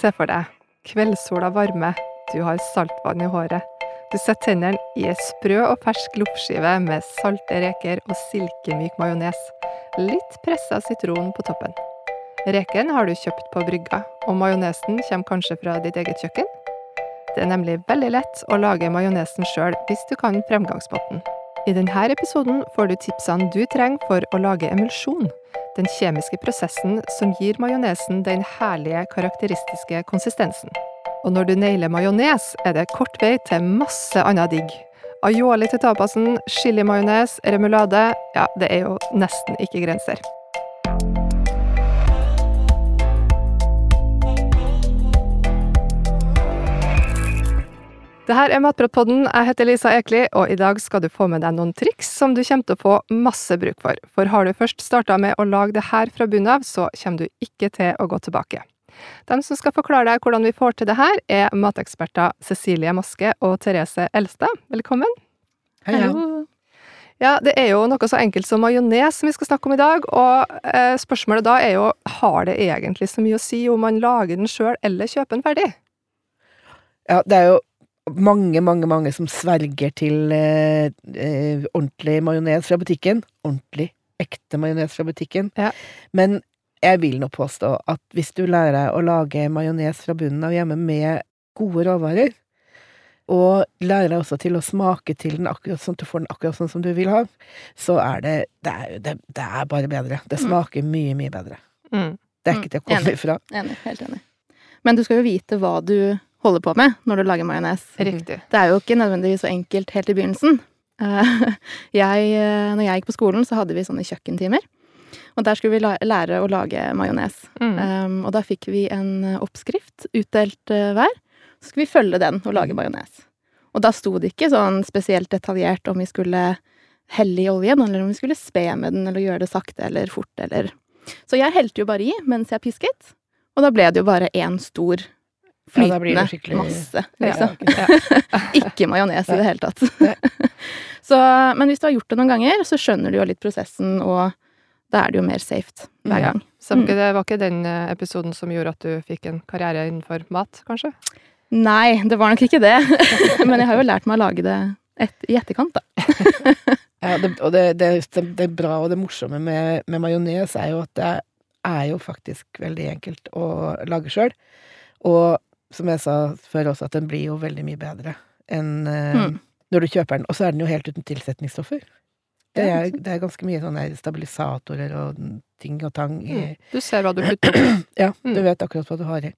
Se for deg kveldssola varme, du har saltvann i håret. Du setter tennene i ei sprø og fersk loffskive med salte reker og silkemyk majones. Litt pressa sitron på toppen. Reken har du kjøpt på brygga, og majonesen kommer kanskje fra ditt eget kjøkken? Det er nemlig veldig lett å lage majonesen sjøl hvis du kan fremgangsmåten. I denne episoden får du tipsene du trenger for å lage emulsjon, den kjemiske prosessen som gir majonesen den herlige, karakteristiske konsistensen. Og når du nailer majones, er det kort vei til masse annet digg. Aioli til tapasen, chilimajones, remulade Ja, det er jo nesten ikke grenser. Det her er Matpratpodden. Jeg heter Lisa Ekli, og i dag skal du få med deg noen triks som du kommer til å få masse bruk for. For har du først starta med å lage det her fra bunnen av, så kommer du ikke til å gå tilbake. De som skal forklare deg hvordan vi får til det her, er mateksperter Cecilie Maske og Therese Elstad. Velkommen. Hei, ja. Ja, det er jo noe så enkelt som majones som vi skal snakke om i dag, og eh, spørsmålet da er jo har det egentlig så mye å si om man lager den sjøl eller kjøper den ferdig? Ja, det er jo mange, mange, mange som sverger til eh, eh, ordentlig majones fra butikken. Ordentlig, ekte majones fra butikken. Ja. Men jeg vil nå påstå at hvis du lærer deg å lage majones fra bunnen av hjemme med gode råvarer, og lærer deg også til å smake til den akkurat sånn at du får den akkurat sånn som du vil ha, så er det Det er, det, det er bare bedre. Det smaker mye, mye bedre. Mm. Det er ikke til å komme Enig. ifra. Enig. Helt enig. Men du skal jo vite hva du holder på med når du lager majones. Riktig. Det er jo ikke nødvendigvis så enkelt helt i begynnelsen. Eh, Jeg, eh, når jeg gikk på skolen, så hadde vi sånne kjøkkentimer. Og der skulle vi lære å lage majones. Mm. Um, og da fikk vi en eh, oppskrift utdelt hver. Så skulle vi følge den og lage majones. Og da sto det ikke sånn spesielt detaljert om vi skulle helle i oljen, eller om vi skulle spe med den, eller gjøre det sakte eller fort, eller Så jeg helte jo bare i mens jeg pisket, og da ble det jo bare én stor flytende det skikkelig- masse, Ja. liksom. ikke majones i det hele tatt. Så, men hvis du har gjort det noen ganger, så skjønner du jo litt prosessen, og da er det jo mer safe hver Ja. gang. Så det var ikke- det var ikke den eh, episoden som gjorde at du fikk en karriere innenfor mat, kanskje? Nei, det var nok ikke det. Men jeg har jo lært meg å lage det et, i etterkant, da. Ja, det, og det, det, det bra og det morsomme med, med majones er jo at det er jo faktisk veldig enkelt å lage sjøl. Og som jeg sa før også, at den blir jo veldig mye bedre enn eh, Mm. når du kjøper den. Og så er den jo helt uten tilsetningsstoffer. Det er, det er ganske mye sånne stabilisatorer og ting og tang i Mm. Du ser hva du putter på. Ja, Mm. du vet akkurat hva du har i.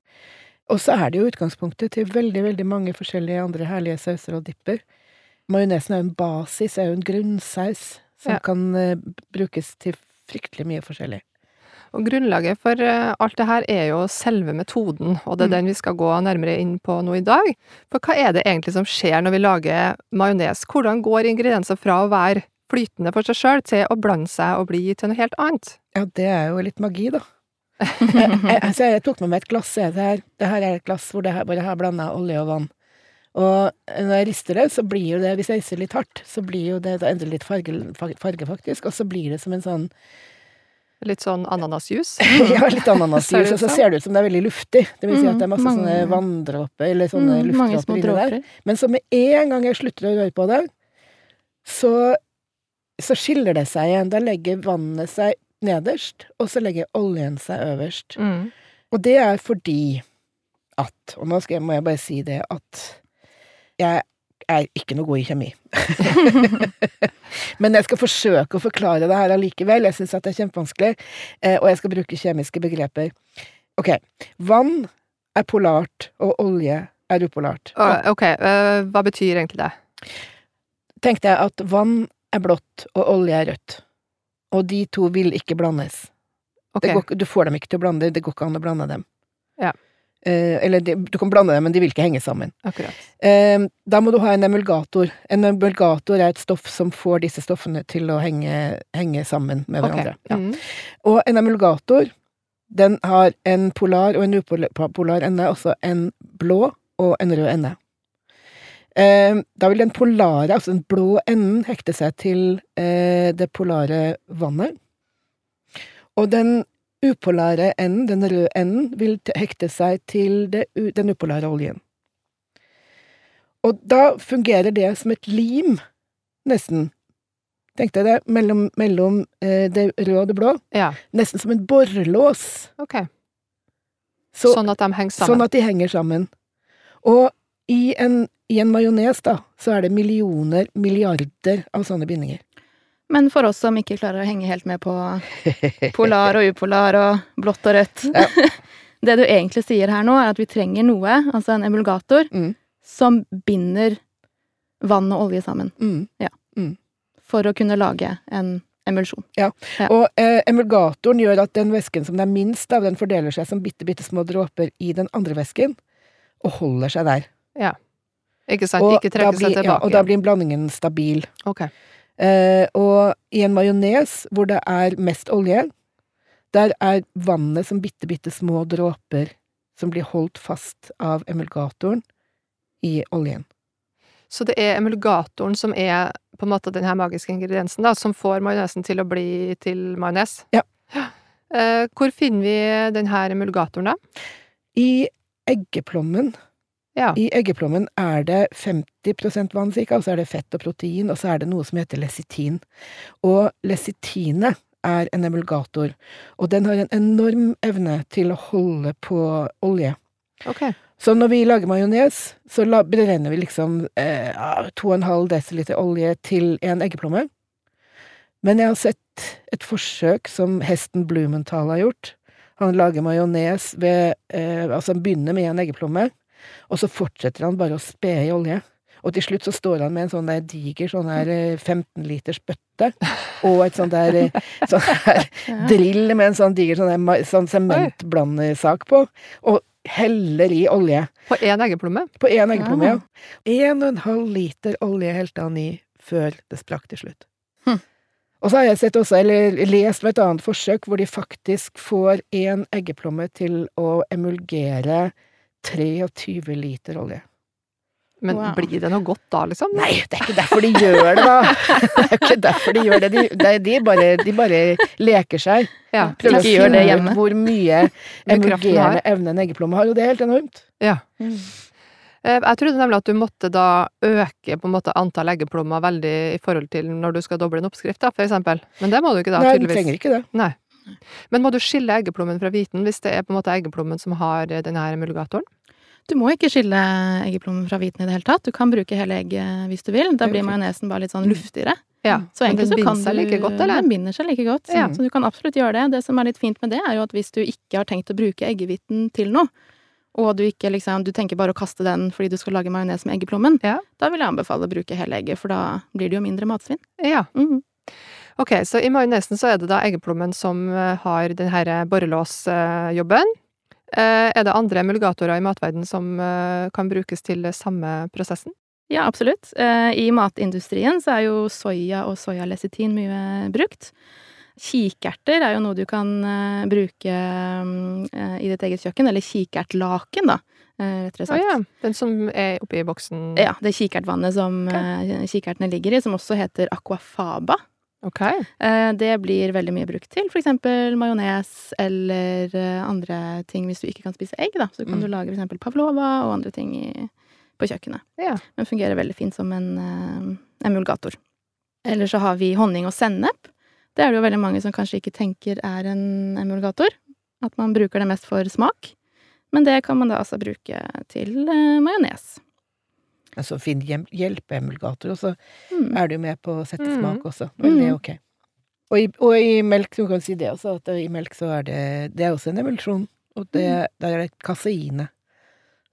Og så er det jo utgangspunktet til veldig, veldig mange forskjellige andre herlige sauser og dipper. Majonesen er jo en basis, er jo en grunnsaus, som Ja. kan uh, brukes til fryktelig mye forskjellig. Og grunnlaget for eh, alt det her er jo selve metoden, og det er Mm. den vi skal gå nærmere inn på nå i dag. For hva er det egentlig som skjer når vi lager majones? Hvordan går ingredienser fra å være flytende for seg sjøl til å blande seg og bli til noe helt annet? Ja, det er jo litt magi, da. jeg, jeg, altså, jeg tok med meg et glass. Det her, det her er et glass hvor det her, bare har blanda olje og vann. Og når jeg rister det, så blir jo det, hvis jeg rister litt hardt, så blir jo det, da endrer litt farge, farge, faktisk, og så blir det som en sånn Litt sånn ananasjus? ja, litt ut og så ser det ut som det er veldig luftig. Det vil si at det er masse Mm, mange- sånne vanndråper, eller sånne Mm, luftdråper inni der. Men så med en gang jeg slutter å røre på det, så, så skiller det seg igjen. Da legger vannet seg nederst, og så legger oljen seg øverst. Mm. Og det er fordi at, og nå jeg, må jeg bare si det, at jeg er ikke noe god i kjemi. Men jeg skal forsøke å forklare det her allikevel. Jeg syns at det er kjempevanskelig, eh, og jeg skal bruke kjemiske begreper. Ok, vann er polart, og olje er upolart. Ok, eh, hva betyr egentlig det? Tenkte jeg at vann er blått, og olje er rødt. Og de to vil ikke blandes. Ok, Det går, du får dem ikke til å blande, det går ikke an å blande dem. Ja. Eh, eller de, du kan blande dem, men de vil ikke henge sammen. akkurat. Eh, da må du ha en emulgator. En emulgator er et stoff som får disse stoffene til å henge, henge sammen med hverandre. hverandre. Ja. mm. Og en emulgator, den har en polar og en upolar ende, altså en blå og en rød ende. Eh, da vil den polare, altså den blå enden, hekte seg til eh, det polare vannet. Og den upolare enden, den røde enden, vil hekte seg til det, den upolare oljen. Og da fungerer det som et lim, nesten. Tenkte jeg det, mellom, mellom eh, det røde og det blå. Ja, Nesten som en borrelås. ok. Så, sånn at de henger sånn sammen. at de henger sammen. Og i en, i en majones, da, så er det millioner, milliarder av sånne bindinger. Men for oss som ikke klarer å henge helt med på polar og upolar og blått og rødt Ja. Det du egentlig sier her nå, er at vi trenger noe, altså en emulgator, Mm. som binder vann og olje sammen. Mm. For å kunne lage en emulsjon. Ja, Og eh, emulgatoren gjør at den væsken som det er minst av, den fordeler seg som bitte, bitte små dråper i den andre væsken, og holder seg der. Ja. Ikke sant? Og Ikke trekker trekke seg tilbake. Ja, og da blir blandingen stabil. Ok. Eh, og i en majones hvor det er mest olje, der er vannet som bitte, bitte små dråper som blir holdt fast av emulgatoren i oljen. Så det er emulgatoren som er på en måte den her magiske ingrediensen da, som får majonesen til å bli til majones? Ja. Eh, hvor finner vi den her emulgatoren, da? I eggeplommen Ja. I eggeplommen er det 50 vann cirka, og så er det fett og protein, og så er det noe som heter lesitin. Og lesitinet er en emulgator, og den har en enorm evne til å holde på olje. Ok. Så når vi lager majones, så la, beregner vi liksom eh, 2,5 dl olje til en eggeplomme. Men jeg har sett et forsøk som hesten Blumenthal har gjort. Han lager majones ved eh, Altså, han begynner med en eggeplomme, og så fortsetter han bare å spe i olje. Og til slutt så står han med en sånn der diger sånn der eh, 15 liters bøtte, og et sånt der, eh, sånn der drill med en sånn diger sånn, der sånn sementblandesak på, og heller i olje. På én eggeplomme? På én eggeplomme, Ah. ja. En og en halv liter olje helte han i før det sprakk til slutt. Hm. Og så har jeg sett også, eller lest om et annet forsøk, hvor de faktisk får én eggeplomme til å emulgere 23 liter olje. Men Wow. blir det noe godt da, liksom? Nei, det er ikke derfor de gjør det, da! Det er ikke derfor de gjør det. De, de, de, bare, de bare leker seg. Ja. Prøver å det finne hjemme. ut hvor mye Hvor emulgerende evne en eggeplomme har, og det er helt enormt. ja. Mm. Eh, Jeg trodde nemlig at du måtte da øke på en måte antall eggeplommer veldig i forhold til når du skal doble en oppskrift, da, for eksempel. Men det må du ikke da, tydeligvis. Nei, du trenger ikke det. Nei. Men må du skille eggeplommen fra hviten hvis det er på en måte eggeplommen som har denne den her emulgatoren? Du må ikke skille eggeplommen fra hviten i det hele tatt. Du kan bruke hele egget hvis du vil. Da blir majonesen bare litt sånn Mm. luftigere. Ja. Så egentlig så kan seg like godt, eller? Den binder seg like godt. Ja. Så du kan absolutt gjøre det. Det som er litt fint med det, er jo at hvis du ikke har tenkt å bruke eggehviten til noe, og du ikke liksom Du tenker bare å kaste den fordi du skal lage majones med eggeplommen, Ja. da vil jeg anbefale å bruke hele egget, for da blir det jo mindre matsvinn. Ja. Mhm. Ok, så i majonesen så er det da eggeplommen som eh, har den her borrelåsjobben. Eh, Er det andre emulgatorer i matverden som eh, kan brukes til samme prosessen? Ja, absolutt. Eh, I matindustrien så er jo soya og soyalesitin mye brukt. Kikerter er jo noe du kan eh, bruke eh, i ditt eget kjøkken, eller kikertlaken, da, rett og slett. sagt. ja, den som er oppi boksen? Ja, det kikertvannet som okay. kikertene ligger i, som også heter aquafaba. Ok. Eh, det blir veldig mye brukt til eksempel majones eller eh, andre ting hvis du ikke kan spise egg, da. Så kan Mm. du lage eksempel pavlova og andre ting i, på kjøkkenet. Ja. Men fungerer veldig fint som en eh, emulgator. Eller så har vi honning og sennep. Det er det jo veldig mange som kanskje ikke tenker er en emulgator. At man bruker det mest for smak. Men det kan man da altså bruke til eh, majones. En finn fin emulgator, og så Mm. er du med på å sette Mm. smak også. Men det er ok. Og i, og i melk, du kan si det også, at i melk så er det Det er også en emulsjon. Og det, Mm. der er det kaseinet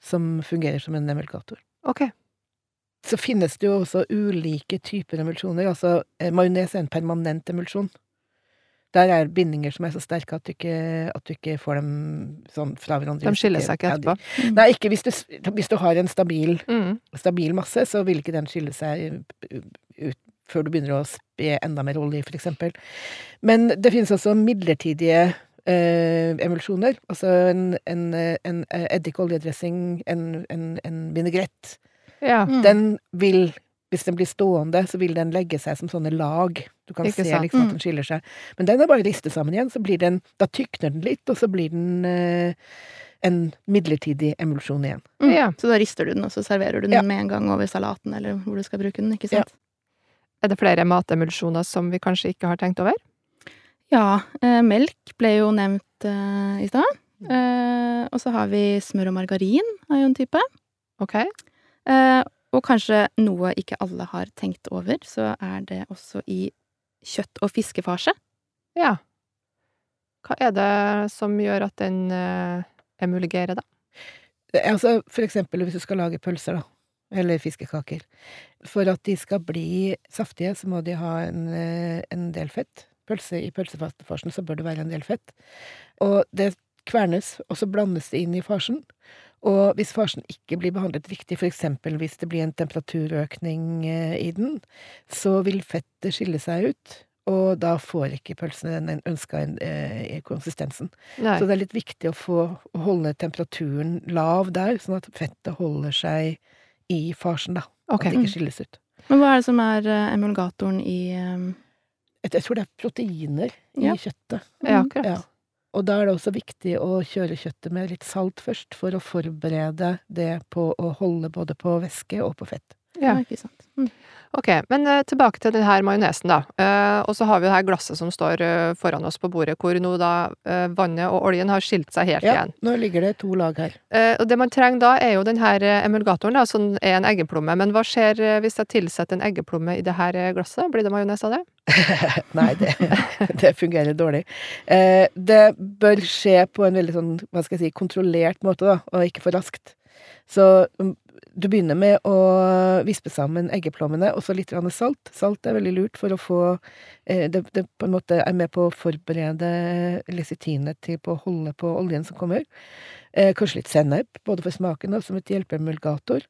som fungerer som en emulgator. Ok. Så finnes det jo også ulike typer emulsjoner. Altså, eh, majones er en permanent emulsjon. Der er bindinger som er så sterke at du ikke, at du ikke får dem sånn fra hverandre. De skiller seg ikke etterpå? Nei, ikke hvis du, hvis du har en stabil, Mm. stabil masse, så vil ikke den skille seg ut før du begynner å spe enda mer olje i, for eksempel. Men det finnes også midlertidige eh, emulsjoner. Altså en, en, en eddikoljedressing, en, en, en vinaigrett. Ja. Mm. Den vil hvis den blir stående, så vil den legge seg som sånne lag. Du kan Ikke se sant. liksom Mm. at den skiller seg. Men den er bare ristet sammen igjen, så blir den Da tykner den litt, og så blir den eh, en midlertidig emulsjon igjen. Mm. Ja. Så da rister du den, og så serverer du den Ja. med en gang over salaten, eller hvor du skal bruke den, ikke sant? Er det flere matemulsjoner som vi kanskje ikke har tenkt over? Ja, eh, melk ble jo nevnt eh, i stad. Eh, og så har vi smør og margarin, er jo en type. Ok. Eh, og kanskje noe ikke alle har tenkt over, så er det også i kjøtt- og fiskefarse. Ja. Hva er det som gjør at den eh, emulgerer, da? Er Altså, for eksempel hvis du skal lage pølser, da. Eller fiskekaker. For at de skal bli saftige, så må de ha en, eh, en del fett. Pølse i pølsefarsen så bør det være en del fett. Og det kvernes, og så blandes det inn i farsen. Og hvis farsen ikke blir behandlet riktig, for eksempel hvis det blir en temperaturøkning eh, i den, så vil fettet skille seg ut, og da får ikke pølsene den ønska eh, konsistensen. Nei. Så det er litt viktig å få å holde temperaturen lav der, sånn at fettet holder seg i farsen, da. Ok. At det ikke skilles ut. Men hva er det som er eh, emulgatoren i um... Jeg, jeg tror det er proteiner i Ja. kjøttet. Ja, akkurat. Ja. Og da er det også viktig å kjøre kjøttet med litt salt først, for å forberede det på å holde både på væske og på fett. Ja. ikke sant. Mm. Ok, men eh, tilbake til denne majonesen, da. Eh, og så har vi det her glasset som står eh, foran oss på bordet, hvor nå da eh, vannet og oljen har skilt seg helt Ja, igjen. nå ligger det to lag her. Eh, og det man trenger da, er jo den her eh, emulgatoren, da, som er en eggeplomme. Men hva skjer hvis jeg tilsetter en eggeplomme i det her glasset? Blir det majones av det? Nei, det, det fungerer dårlig. Det bør skje på en veldig sånn, hva skal jeg si, kontrollert måte, da, og ikke for raskt. Så mm, du begynner med å vispe sammen eggeplommene, og så litt grann salt. Salt er veldig lurt for å få eh, det, det på en måte er med på å forberede lesitinet til på å holde på oljen som kommer. Eh, kanskje litt sennep, både for smaken og som et hjelpemulgator.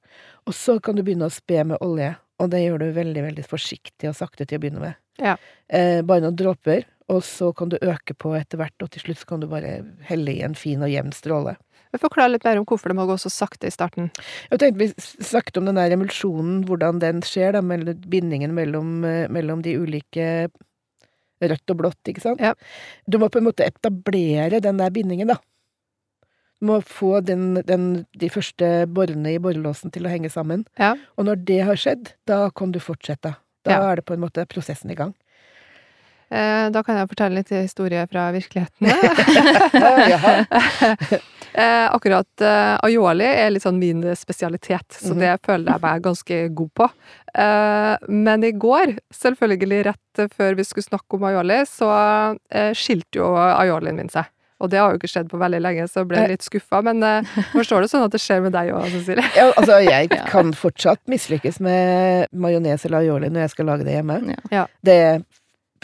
Og så kan du begynne å spe med olje, og det gjør du veldig, veldig forsiktig og sakte til å begynne med. Ja. Eh, bare noen dråper, og så kan du øke på etter hvert, og til slutt kan du bare helle i en fin og jevn stråle. Forklar litt mer om hvorfor det må gå så sakte i starten. Jeg tenkte vi snakket om den der emulsjonen, hvordan den skjer, da, bindingen mellom, eh, mellom de ulike rødt og blått, ikke sant? Ja. Du må på en måte etablere den der bindingen, da. Du må få den, den, de første borene i borrelåsen til å henge sammen. Ja. Og når det har skjedd, da kan du fortsette. Da Ja. er det på en måte prosessen i gang. Eh, da kan jeg fortelle litt historie fra virkeligheten. Eh, akkurat eh, aioli er litt sånn min spesialitet, så Mhm. det føler jeg meg ganske god på. Eh, men i går, selvfølgelig rett før vi skulle snakke om aioli, så eh, skilte jo aiolien min seg. Og det har jo ikke skjedd på veldig lenge, så jeg ble Nei. litt skuffa. Men eh, forstår du sånn at det skjer med deg òg, Cecilie? Ja, altså, jeg kan fortsatt mislykkes med majones eller aioli når jeg skal lage det hjemme. Ja. Det,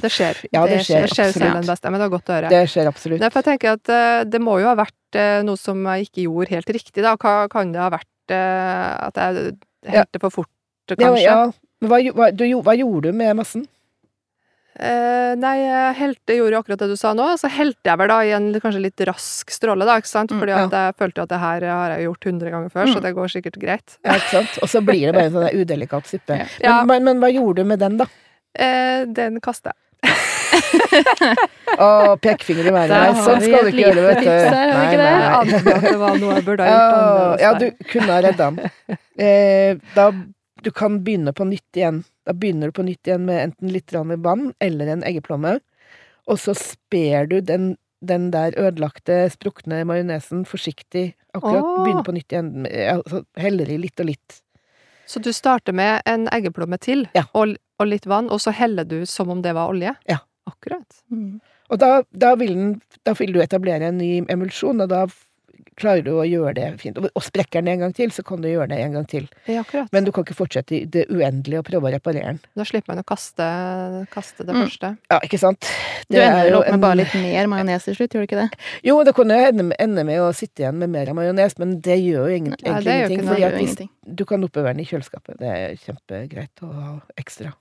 Det skjer. Ja, det det skjer selv absolutt. den beste, men det er godt å høre. det skjer absolutt. Nei, jeg tenker at uh, det må jo ha vært uh, noe som jeg ikke gjorde helt riktig, da. Hva kan det ha vært uh, at jeg helte for fort, kanskje? ja. Men Hva, hva, du, hva gjorde du med massen? Eh, nei, helte, gjorde jo akkurat det du sa nå, så helte jeg vel da i en kanskje litt rask stråle, da, ikke sant? Mm, Fordi at jeg følte at det her har jeg gjort hundre ganger før, så Mm. det går sikkert greit. Ja, ikke sant? Og så blir det bare en sånn udelikat suppe. Ja. Ja. Men, men, men hva gjorde du med den, da? Eh, den kaster jeg. Å, pekefinger i været. Nei, sånn skal du ikke gjøre, vet du. det? Nei, ante at det var noe jeg burde ha Ja, gjort ja, du kunne ha redda den. Eh, da, du kan begynne på nytt igjen. Da begynner du på nytt igjen med enten litt vann eller en eggeplomme, og så sper du den, den der ødelagte, sprukne majonesen forsiktig. Akkurat oh. begynner på nytt igjen. Altså, heller i litt og litt. Så du starter med en eggeplomme til, Ja. og, og litt vann, og så heller du som om det var olje? Ja. Akkurat. Mm. Og da, da, vil den, da vil du etablere en ny emulsjon, og da klarer du å gjøre det fint. Og, sprekker den en gang til, så kan du gjøre det en gang til. Ja, akkurat. Men du kan ikke fortsette i det uendelige og prøve å reparere den. Da slipper man å kaste, kaste det Mm. første. Ja, ikke sant? Du ender opp med en- bare litt mer majones til slutt, gjør du ikke det? Jo, det kunne jo ende, ende med å sitte igjen med mer majones, men det gjør jo egentlig, ja, det gjør ingenting. noe, Det Fordi at hvis du kan oppbevare den i kjøleskapet. Det er kjempegreit å ha ekstra.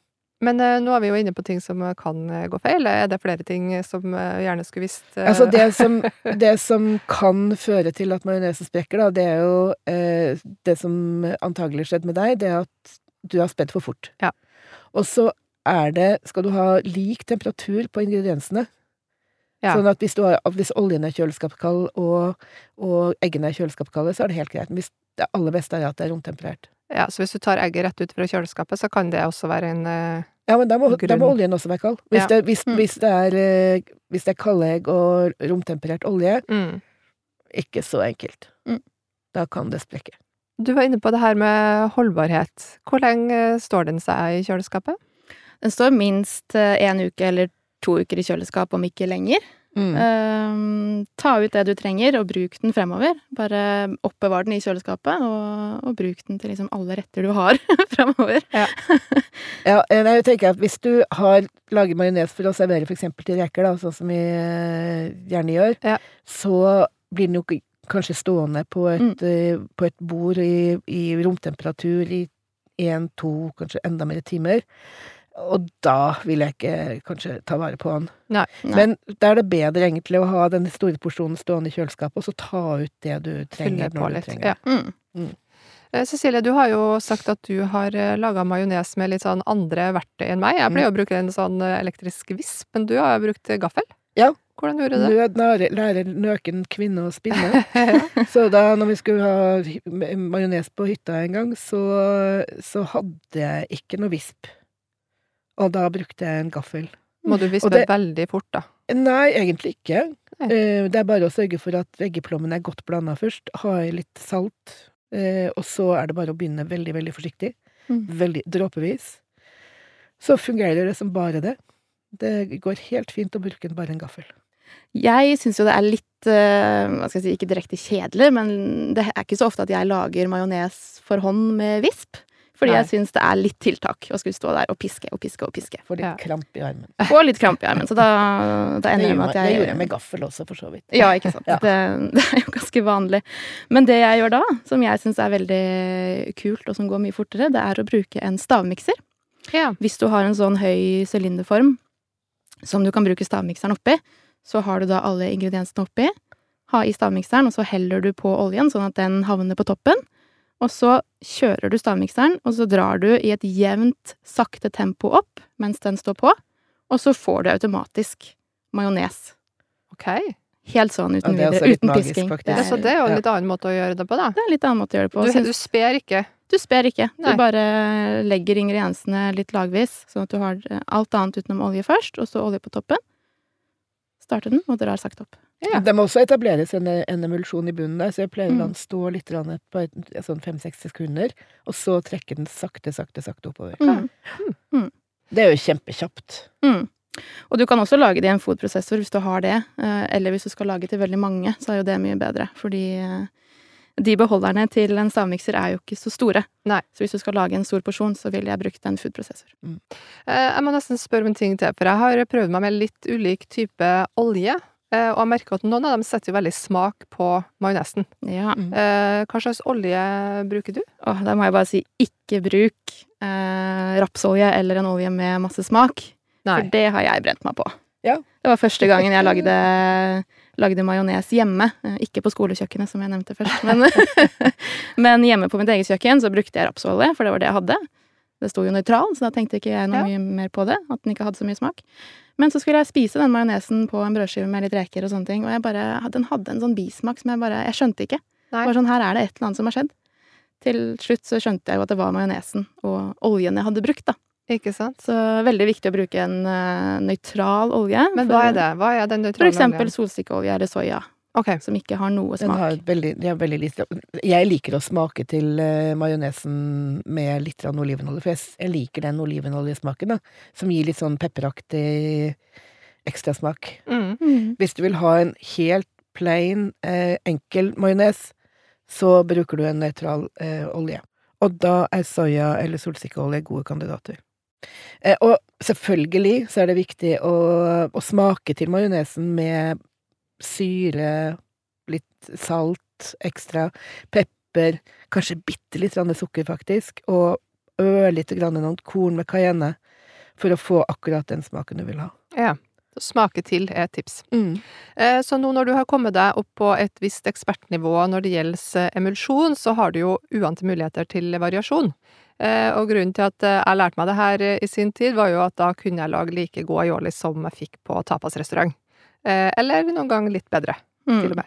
Men uh, nå er vi jo inne på ting som eh, kan eh, gå feil. Er det flere ting som uh, gjerne skulle visst uh... Altså, det som, det som kan føre til at majonesen sprekker, da, det er jo det som antagelig skjedde med deg, det er at du har spedd for fort. Ja. Og så er det Skal du ha lik temperatur på ingrediensene? Ja. Sånn at hvis, du har, hvis oljen er kjøleskapskald og, og eggene er kjøleskapskalde, så er det helt greit. Men hvis det aller beste er at det er romtemperert. Ja, så hvis du tar egget rett ut fra kjøleskapet, så kan det også være en uh, Ja, men da må, da må oljen også være kald. Hvis, Ja. det, hvis, Mm. hvis, det er, eh, hvis det er kalde egg og romtemperert olje, mm. ikke så enkelt. Mm. Da kan det sprekke. Du var inne på det her med holdbarhet. Hvor lenge eh, står den seg i kjøleskapet? Den står minst én uke eller to uker i kjøleskap, om ikke lenger. Mm. Ehm, ta ut det du trenger, og bruk den fremover. Bare oppbevar den i kjøleskapet, og, og bruk den til liksom alle retter du har fremover. Ja, ja jeg tenker at hvis du har laget majones for å servere eksempel til reker, da, sånn som vi eh, gjerne gjør, Ja. så blir den jo kanskje stående på et, Mm. eh, på et bord i, i romtemperatur i én, to, kanskje enda mer timer. Og da vil jeg ikke kanskje ta vare på han. Nei. Nei. Men da er det bedre egentlig å ha den store porsjonen stående i kjøleskapet, og så ta ut det du trenger Fylle på når du litt. trenger Ja. mm. Mm. Eh, Cecilie, du har jo sagt at du har laga majones med litt sånn andre verktøy enn meg. Jeg pleier å bruke en sånn eh, elektrisk visp, men du har brukt gaffel. Ja. Hvordan gjorde du det? Nød nære- lærer nøken kvinne å spinne. Så da når vi skulle ha majones på hytta en gang, så, så hadde jeg ikke noe visp. Og da brukte jeg en gaffel. Må du vispe det- veldig fort, da. Nei, egentlig ikke. Nei. Eh, Det er bare å sørge for at eggeplommen er godt blanda først. Ha i litt salt. eh, Og så er det bare å begynne veldig, veldig forsiktig. Mm. Veldig dråpevis. Så fungerer det som bare det. Det går helt fint å bruke bare en gaffel. Jeg syns jo det er litt eh, hva skal jeg si, ikke direkte kjedelig, men det er ikke så ofte at jeg lager majones for hånd med visp. Fordi Nei. jeg syns det er litt tiltak å skulle stå der og piske og piske og piske. Får litt Ja. kramp i armen. Få litt kramp i armen, så da, da ender det med at jeg det gjorde jeg med gaffel også, for så vidt. Ja, ikke sant. Ja. Det, det er jo ganske vanlig. Men det jeg gjør da, som jeg syns er veldig kult, og som går mye fortere, det er å bruke en stavmikser. Ja. Hvis du har en sånn høy sylinderform som du kan bruke stavmikseren oppi, så har du da alle ingrediensene oppi. Ha i stavmikseren, og så heller du på oljen, sånn at den havner på toppen. Og så kjører du stavmikseren, og så drar du i et jevnt, sakte tempo opp mens den står på, og så får du automatisk majones. Ok. Helt sånn uten er videre, ja, uten magisk, pisking. Det er, så det er jo en litt annen måte å gjøre det på, da. det er en litt annen måte å gjøre det på. Du, du sper ikke. Du sper ikke. Nei. Du bare legger ingrediensene litt lagvis, sånn at du har alt annet utenom olje først, og så olje på toppen. Starter den, og drar sakte opp. Ja. Det må også etableres en, en emulsjon i bunnen der, så jeg pleier å la Mm. den stå litt på sånn fem-seks sekunder, og så trekke den sakte, sakte, sakte oppover. Mm. Det er jo kjempekjapt. Mm. Og du kan også lage det i en fodprosessor hvis du har det, eh, eller hvis du skal lage til veldig mange, så er jo det mye bedre, fordi eh, de beholderne til en stavmikser er jo ikke så store. Nei. Så hvis du skal lage en stor porsjon, så ville jeg brukt en foodprosessor. Mm. Jeg må nesten spørre om en ting til, for jeg har prøvd meg med litt ulik type olje. Eh, Og jeg merker at noen av dem setter jo veldig smak på majonesen. Ja. Mm. Eh, Hva slags olje bruker du? Åh, da må jeg bare si ikke bruk eh, rapsolje eller en olje med masse smak. For det har jeg brent meg på. Ja. Det var første gangen jeg lagde, lagde majones hjemme. Eh, Ikke på skolekjøkkenet, som jeg nevnte først. Men, men hjemme på mitt eget kjøkken så brukte jeg rapsolje, for det var det jeg hadde. Det sto jo nøytral, så da tenkte ikke jeg noe Ja. mye mer på det. At den ikke hadde så mye smak. Men så skulle jeg spise den majonesen på en brødskive med litt reker og sånne ting, og jeg bare, den hadde en sånn bismak som jeg bare Jeg skjønte ikke. Nei. Bare sånn, her er det et eller annet som har skjedd. Til slutt så skjønte jeg jo at det var majonesen og oljen jeg hadde brukt, da. Ikke sant? Så veldig viktig å bruke en uh, nøytral olje. Men hva er det? Hva er den For eksempel oljen? solsikkeolje eller soya, Ok. som ikke har noe Den smak. har veldig, de har veldig lite Jeg liker å smake til uh, majonesen med litt olivenolje, for jeg, jeg liker den olivenoljesmaken, da, som gir litt sånn pepperaktig ekstrasmak. Mm. Mm. Hvis du vil ha en helt plain, eh, enkel majones, så bruker du en nøytral eh, olje. Og da er soya eller solsikkeolje gode kandidater. Eh, og selvfølgelig så er det viktig å, å smake til majonesen med syre, litt salt ekstra, pepper, kanskje bitte litt sukker, faktisk, og ørlite grann noen korn med cayenne, for å få akkurat den smaken du vil ha. Ja. Smake til er et tips. Mm. Eh, Så nå når du har kommet deg opp på et visst ekspertnivå når det gjelder emulsjon, så har du jo uante muligheter til variasjon. Eh, og grunnen til at eh, jeg lærte meg det her i sin tid, var jo at da kunne jeg lage like god aioli som jeg fikk på tapasrestaurant. Eh, eller noen gang litt bedre, til og Mm. med.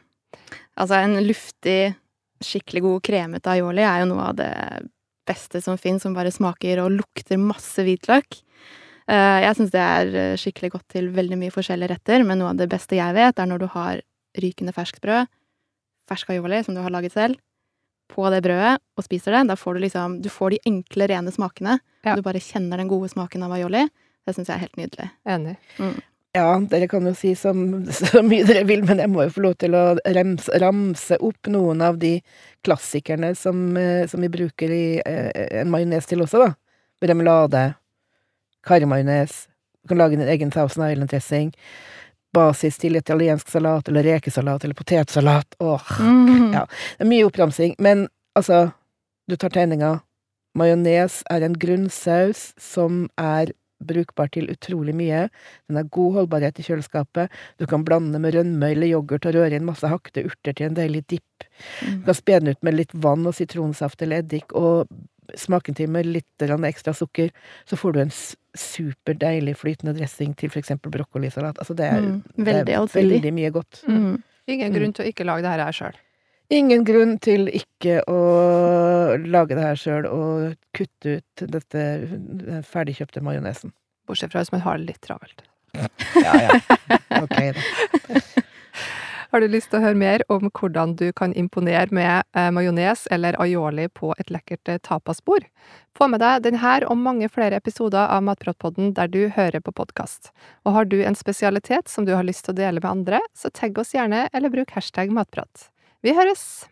Altså, en luftig, skikkelig god kremete aioli er jo noe av det beste som fins, som bare smaker og lukter masse hvitløk. Eh, Jeg syns det er skikkelig godt til veldig mye forskjellige retter, men noe av det beste jeg vet, er når du har rykende ferskt brød, fersk aioli som du har laget selv, på det brødet og spiser det. Da får du liksom Du får de enkle, rene smakene. Ja. Du bare kjenner den gode smaken av aioli. Det syns jeg er helt nydelig. Enig. Ja, dere kan jo si så, så mye dere vil, men jeg må jo få lov til å rems, ramse opp noen av de klassikerne som, eh, som vi bruker i eh, en majones til også, da. Remoulade, karrimajones, du kan lage din egen Thousand Island-dressing, basis til italiensk salat, eller rekesalat, eller potetsalat. Åh, Mm. Ja. det er mye oppramsing. Men altså, du tar tegninga. Majones er en grunnsaus som er brukbar til utrolig mye. Den har god holdbarhet i kjøleskapet. Du kan blande med rønme eller yoghurt og røre inn masse hakte urter til en deilig dipp. Mm. Du kan spe den ut med litt vann og sitronsaft eller eddik, og smake til med litt ekstra sukker. Så får du en superdeilig flytende dressing til for eksempel broccolisalat. Altså, det er, Mm. det Veldig er veldig mye godt. Mm. Ingen Mm. grunn til å ikke lage det her sjøl. Ingen grunn til ikke å lage det her sjøl og kutte ut dette den ferdigkjøpte majonesen. Bortsett fra hvis man har det litt travelt. Ja, ja. Ok, da. Har du lyst til å høre mer om hvordan du kan imponere med eh, majones eller aioli på et lekkert eh, tapasbord? Få med deg denne og mange flere episoder av Matpratpodden der du hører på podkast. Og har du en spesialitet som du har lyst til å dele med andre, så tagg oss gjerne eller bruk hashtag matprat. Vi høres!